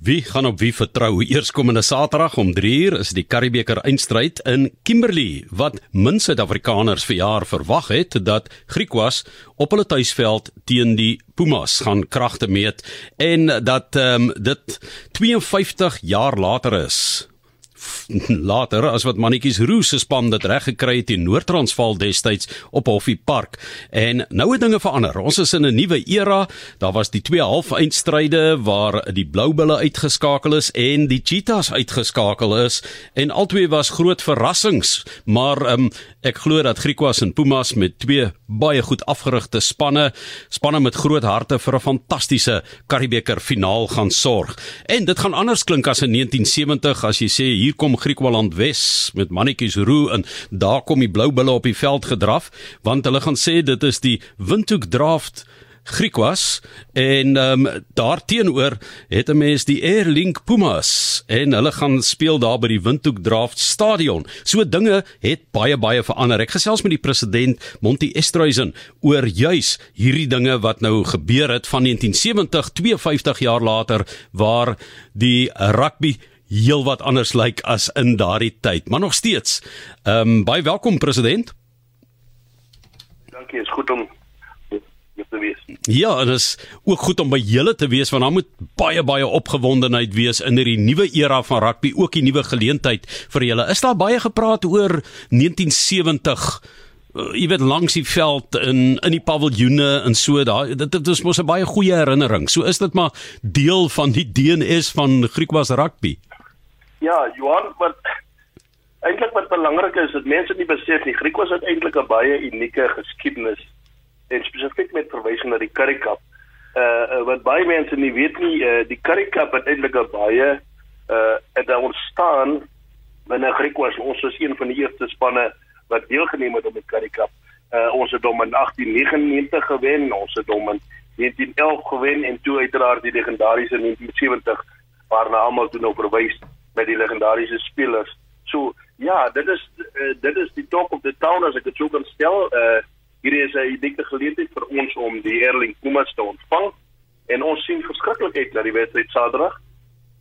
Wie gaan op wie vertrou? Eerskomende Saterdag om 3uur is die Karibeker eindstryd in Kimberley wat min Suid-Afrikaners verjaar verwag het dat Griekwas op hulle tuisveld teen die Pumas gaan kragte meet en dat um, dit 52 jaar later is later as wat mannetjies Roos se span dit reg gekry het in Noord-Transvaal destyds op Hoffie Park. En nou het dinge verander. Ons is in 'n nuwe era. Daar was die twee halfeindstryde waar die Bloubulle uitgeskakel is en die Cheetahs uitgeskakel is en albei was groot verrassings. Maar um, ek glo dat Griquas en Pumas met twee baie goed afgerigte spanne, spanne met groot harte vir 'n fantastiese Karibeker finaal gaan sorg. En dit gaan anders klink as in 1970 as jy sê hier kom Griekwaland Wes met mannetjies roe en daar kom die blou bulle op die veld gedraf want hulle gaan sê dit is die Windhoek Draft Griekwas en ehm um, daarteenoor het 'n mens die Airlink Pumas en hulle gaan speel daar by die Windhoek Draft Stadion. So dinge het baie baie verander. Ek gesels met die president Monty Estreisen oor juis hierdie dinge wat nou gebeur het van 1970 52 jaar later waar die rugby heel wat anders lyk as in daardie tyd, maar nog steeds. Ehm um, baie welkom president. Dankie, is goed om te wees. Ja, dit is ook goed om by julle te wees want dan moet baie baie opgewondenheid wees in hierdie nuwe era van rugby, ook die nuwe geleentheid vir julle. Is daar baie gepraat oor 1970 uh, jy weet langs die veld in in die paviljoene en so daai dit, dit is mos 'n baie goeie herinnering. So is dit maar deel van die DNS van Griekwas rugby. Ja, Johan, wat eintlik wat belangrik is, dat mense nie besef nie, Griek was eintlik 'n baie unieke geskiedenis en spesifiek met verwysing na die Currie Cup. Uh wat baie mense nie weet nie, uh, die Cup het eintlik 'n baie uh het ontstaan binne Griek was ons was een van die eerste spanne wat deelgeneem het aan die Cup. Uh ons het hom in 1899 gewen, ons het hom in 1911 gewen en toe uiteraard die legendariese 1970 waarna almal toe nou verwys met die legendariese spelers. So ja, dit is uh, dit is die top of the town as ek dit sou kan stel. Uh hierdie is 'n unieke geleentheid vir ons om die Erling Pumas te ontvang en ons sien verskriklik uit na die wedstryd Saterdag.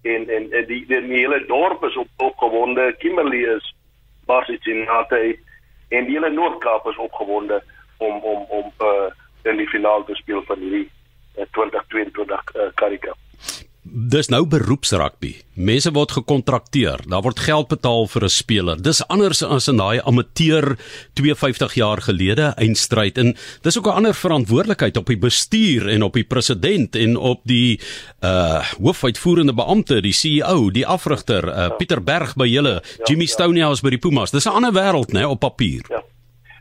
En en, en die, die die hele dorp is op opgewonde. Kimberley is basies in nate en die hele Noord-Kaap is opgewonde om om om uh in die finaal te speel van hierdie uh, 2022 uh, Karika. Dis nou beroepsrugby. Mense word gekontrakteer. Daar word geld betaal vir 'n speler. Dis anders as in daai amateur 52 jaar gelede eindstryd en dis ook 'n ander verantwoordelikheid op die bestuur en op die president en op die uh hoofuitvoerende beampte, die CEO, die afrigter, uh Pieter Berg by julle, ja, Jimmy ja. Stonehouse by die Pumas. Dis 'n ander wêreld, né, op papier. Ja.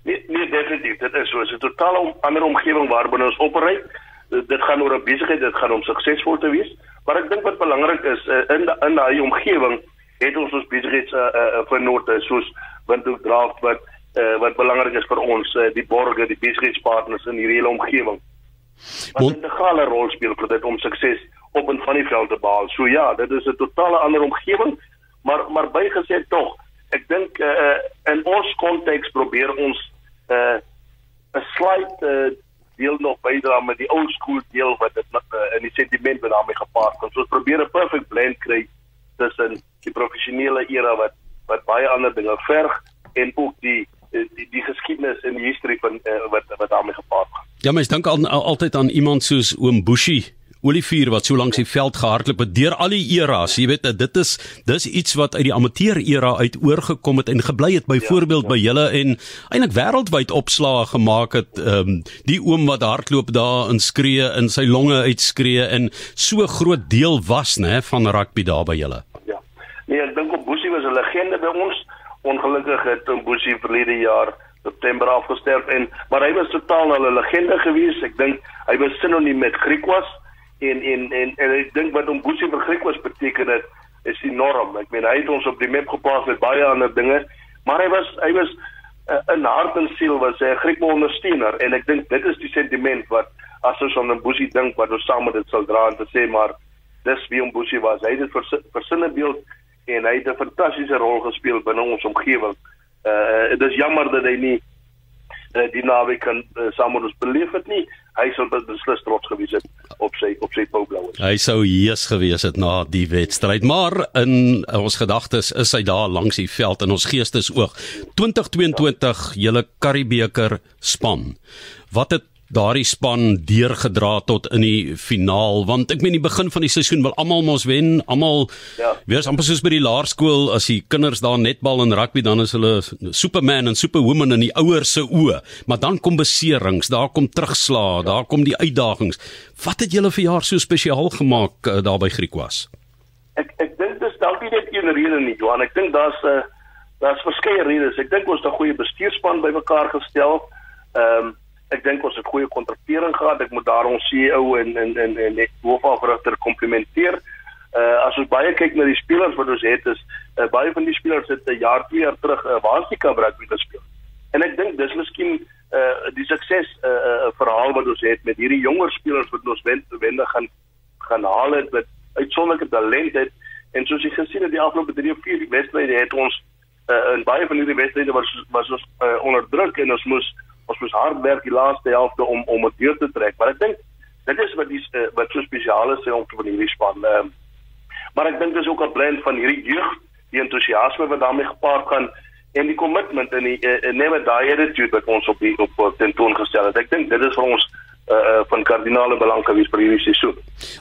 Nee, nee definitief. Dit is so 'n totale ander omgewing waarbinne ons opereer. Dit gaan oor 'n besigheid, dit gaan om suksesvol te wees. Maar ek dink wat belangrik is uh, in da, in daai omgewing het ons ons besigheids uh, uh, vennote soos Windhoek Draft wat uh, wat belangrik is vir ons uh, die borgers, die besigheidspartners in hierdie hele omgewing. Wat 'n integrale rol speel vir dit om sukses op en van die veld te behaal. So ja, dit is 'n totale ander omgewing, maar maar bygesê tog, ek dink uh, in ons konteks probeer ons 'n uh, 'n slight uh, deel nog bydra met die ou skool deel wat dit uh, in die sentiment wat daarmee gepaard kom. So ons probeer 'n perfect blend kry tussen die professionele era wat wat baie ander dinge verg en ook die die die geskiedenis en die historie van uh, wat wat daarmee gepaard gaan. Ja, mens dink al, al, altyd aan iemand soos Oom Bushi Olivier wat so lank die veld gehardloop het deur al die eras. Jy weet dit is dis iets wat uit die amateur era uit oorgekom het en gebly het byvoorbeeld ja, ja. by julle en eintlik wêreldwyd opslae gemaak het. Ehm um, die oom wat hardloop daar in skree in sy longe uitskree en so groot deel was nê van rugby daar by julle. Ja. Nee, ek dink Boesie was 'n legende by ons. Ongelukkig het Boesie verlede jaar September afgestorf en maar hy was totaal 'n legende gewees. Ek dink hy was sinoniem met Griekwas en en en, en ek dink wat om Boesie vir Griek was beteken het is enorm. Ek meen hy het ons op die map geplaas met baie ander dinge, maar hy was hy was uh, in hart en siel was hy 'n Griek ondersteuner en ek dink dit is die sentiment wat as ons aan Boesie dink wat ons saam met dit sal dra en te sê maar dis wie om Boesie was. Hy het dit versinne beeld en hy het 'n fantastiese rol gespeel binne ons omgewing. Uh dit is jammer dat hy nie uh, die naweek kan uh, saam met ons beleef het nie. hy sou beslis trots gewees het sy op sy Poublauers. Hy sou heus gewees het na die wedstryd, maar in ons gedagtes is hy daar langs die veld in ons geestes oog. 2022 julle Karibeker span. Wat het daardie span deurgedra tot in die finaal want ek meen die begin van die seisoen wil almal mos wen almal ja. wees amper soos by die laerskool as die kinders daar netbal en rugby dan is hulle superman en superwoman in die ouers se oë. Maar dan kom beserings daar kom terugslag ja. daar kom die uitdagings. Wat het julle vir jaar so spesiaal gemaak uh, daar by Griekwas? Ek ek dink dis dalk nie net een rede nie Johan. Ek dink daar's 'n uh, daar's verskeie redes. Ek dink ons het 'n goeie bestuurspan bymekaar gestel. Ehm um, ek dink ons het goeie kontraktering gehad. Ek moet daar ons CEO en en en en net hoofafrigter komplimenteer. Uh as ons baie kyk na die spelers wat ons het is uh, baie van die spelers het 'n jaar, twee jaar terug 'n uh, waarskynlik rugby gespeel. En ek dink dis miskien uh die sukses uh, uh verhaal wat ons het met hierdie jonger spelers wat ons wen wende gaan gaan haal het met uitsonderlike talent het en soos jy gesien het die afgelope 3 of 4 wedstryde het ons uh, in baie van hierdie wedstryde was was ons uh, onder druk en ons moes ons moes hard werk die laaste helfte om om dit deur te trek. Maar ek dink dit is wat die uh, wat so spesiaal is om te van hierdie span. Uh, maar ek dink dis ook 'n blend van hierdie jeug, die entoesiasme wat daarmee gepaard gaan en die kommitment en die uh, never die attitude wat ons op die op tentoon gestel het. Ek dink dit is vir ons uh, van kardinale belang gewees vir hierdie seisoen.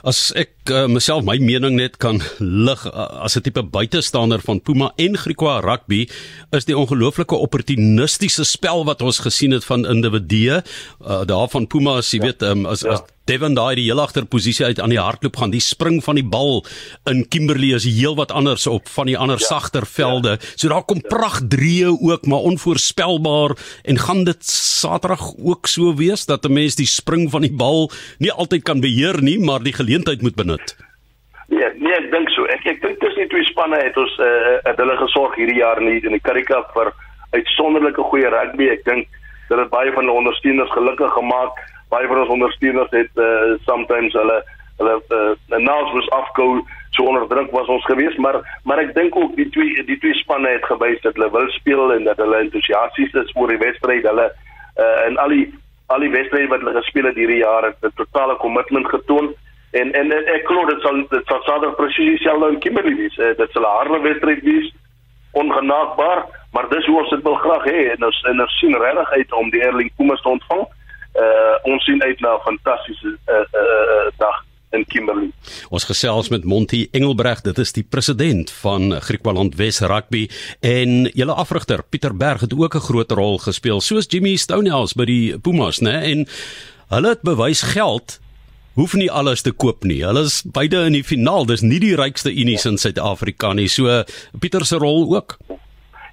As ek uh, myself my mening net kan lig uh, as 'n tipe buitestander van Puma en Griquas rugby is die ongelooflike opportunistiese spel wat ons gesien het van individue uh, daar van Puma as jy ja. weet um, as, ja. as Devon daai die heel agter posisie uit aan die hardloop gaan. Die spring van die bal in Kimberley is heel wat anders op van die ander ja, sagter velde. Ja, so daar kom ja. pragtdrieë ook, maar onvoorspelbaar en gaan dit Saterdag ook so wees dat 'n mens die spring van die bal nie altyd kan beheer nie, maar die geleentheid moet benut. Nee, nee, ek dink so. Ek ek dink tussen die twee spanne het ons uh, het hulle gesorg hierdie jaar in die, in die Currie Cup vir uitsonderlike goeie rugby. Ek dink dat dit baie van hulle ondersteuners gelukkig gemaak het baie van ons ondersteuners het uh, sometimes hulle hulle uh, naals was afgou so onder druk was ons gewees maar maar ek dink ook die twee die twee spanne het gewys dat hulle wil speel en dat hulle entoesiasties is vir die wedstryd hulle uh, en al die al die wedstryde wat hulle gespeel het hierdie jaar het 'n totale kommitment getoon en en ek glo dit sal dit sal sater presies dieselfde in Kimberley wees uh, dit sal 'n harde wedstryd wees ongenaakbaar maar dis hoe ons dit wil graag hê. En ons en ons sien regtig uit om die Erling Pumas te ontvang uh, ons sien uit na 'n fantastiese uh, uh, dag in Kimberley. Ons gesels met Monty Engelbreg, dit is die president van Griekwaland Wes Rugby en julle afrigter Pieter Berg het ook 'n groot rol gespeel soos Jimmy Stonehouse by die Pumas, né? En hulle het bewys geld hoef nie alles te koop nie. Hulle is beide in die finaal. Dis nie die rykste unies in Suid-Afrika nie. So Pieter se rol ook.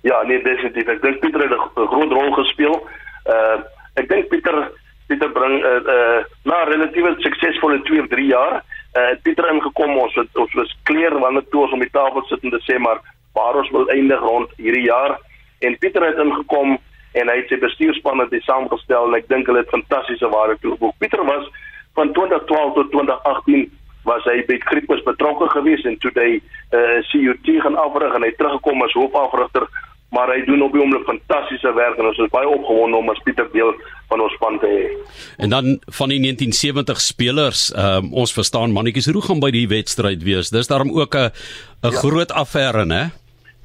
Ja, nee, definitief. Ek dink Pieter het 'n groot rol gespeel. Uh ek dink Pieter Pieter bring 'n uh, eh, uh, eh, na relatiewe suksesvolle 2 of 3 jaar. Uh, Pieter ingekom ons het ons was kleer wanneer toe ons om die tafel sit en sê maar waar ons wil eindig rond hierdie jaar en Pieter het ingekom en hy het sy bestuurspan het saamgestel en ek dink hulle het fantastiese ware toegevoeg. Pieter was van 2012 tot 2018 was hy by Griepus betrokke geweest en toe hy uh, CUT gaan afrig en hy teruggekom as hoofafrigter maar hy doen op die oomblik fantastiese werk en ons is baie opgewonde om as Pieter deel van ons span te hê. En dan van die 1970 spelers, um, ons verstaan mannetjies hoe gaan by die wedstryd wees. Dis daarom ook 'n 'n ja. groot affære, né?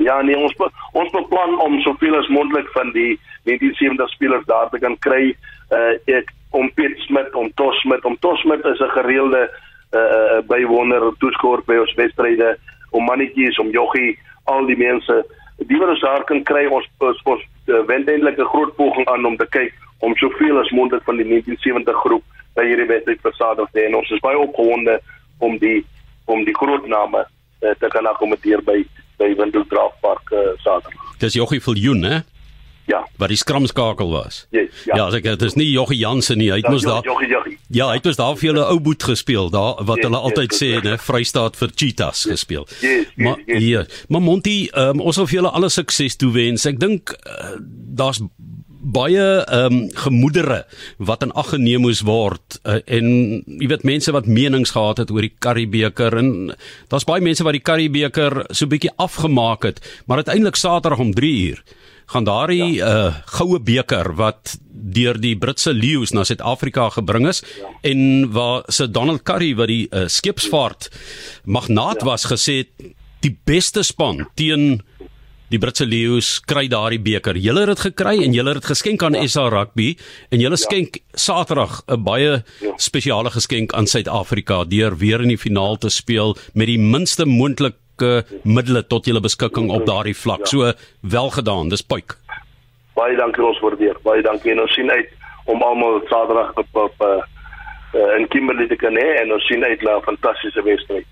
Ja, nee, ons be, ons beplan om soveel as moontlik van die 1970 spelers daar te kan kry. Uh ek om Piet Smit, om Tos Smit, om Tos Smit is 'n gereelde uh bywonder toeskoor by ons wedstryde om mannetjies, om joggie, al die mense die wat ons daar kan kry ons ons, ons uh, wend eintlik 'n groot poging aan om te kyk om soveel as moontlik van die 1970 groep by hierdie wedstryd versadig te hê en ons is baie opgewonde om die om die groot name uh, te kan akkommodeer by by Windhoek Park uh, Saterdag. Dis Jochie Viljoen, hè? Ja. Wat die skramskakel was. Yes, ja. Ja, ek dit is nie Jochie Jansen nie. Hy het ja, mos daar Jochie Jochie. Ja, hy het mos daar vir julle ou boet gespeel, daar wat yes, hulle altyd yes, sê, né, Vrystaat vir cheetahs yes, gespeel. Yes, yes, maar yes. hier, maar Monty, um, ons wil vir julle alle sukses toewens. Ek dink uh, daar's baie ehm um, gemoedere wat in ag geneem moes word uh, en jy weet mense wat menings gehad het oor die Karibeker en daar's baie mense wat die Karibeker so bietjie afgemaak het maar uiteindelik Saterdag om 3 uur gaan daardie ja. uh goue beker wat deur die Britse leeu's na Suid-Afrika gebring is ja. en waar se Donald Curry wat die uh, skeepsvaart magnaat ja. was gesê die beste span teen die Britse leeu's kry daardie beker. Julle het dit gekry en julle het dit geskenk aan ja. SA Rugby en julle ja. skenk Saterdag 'n baie ja. spesiale geskenk aan Suid-Afrika deur weer in die finaal te speel met die minste moontlike middele tot julle beskikking op daardie vlak. Ja. So wel gedaan. Dis puik. Baie dankie ons waardeer. Baie dankie en ons sien uit om almal Saterdag op op uh, in Kimberley te kan hê en ons sien uit na 'n fantastiese wedstryd.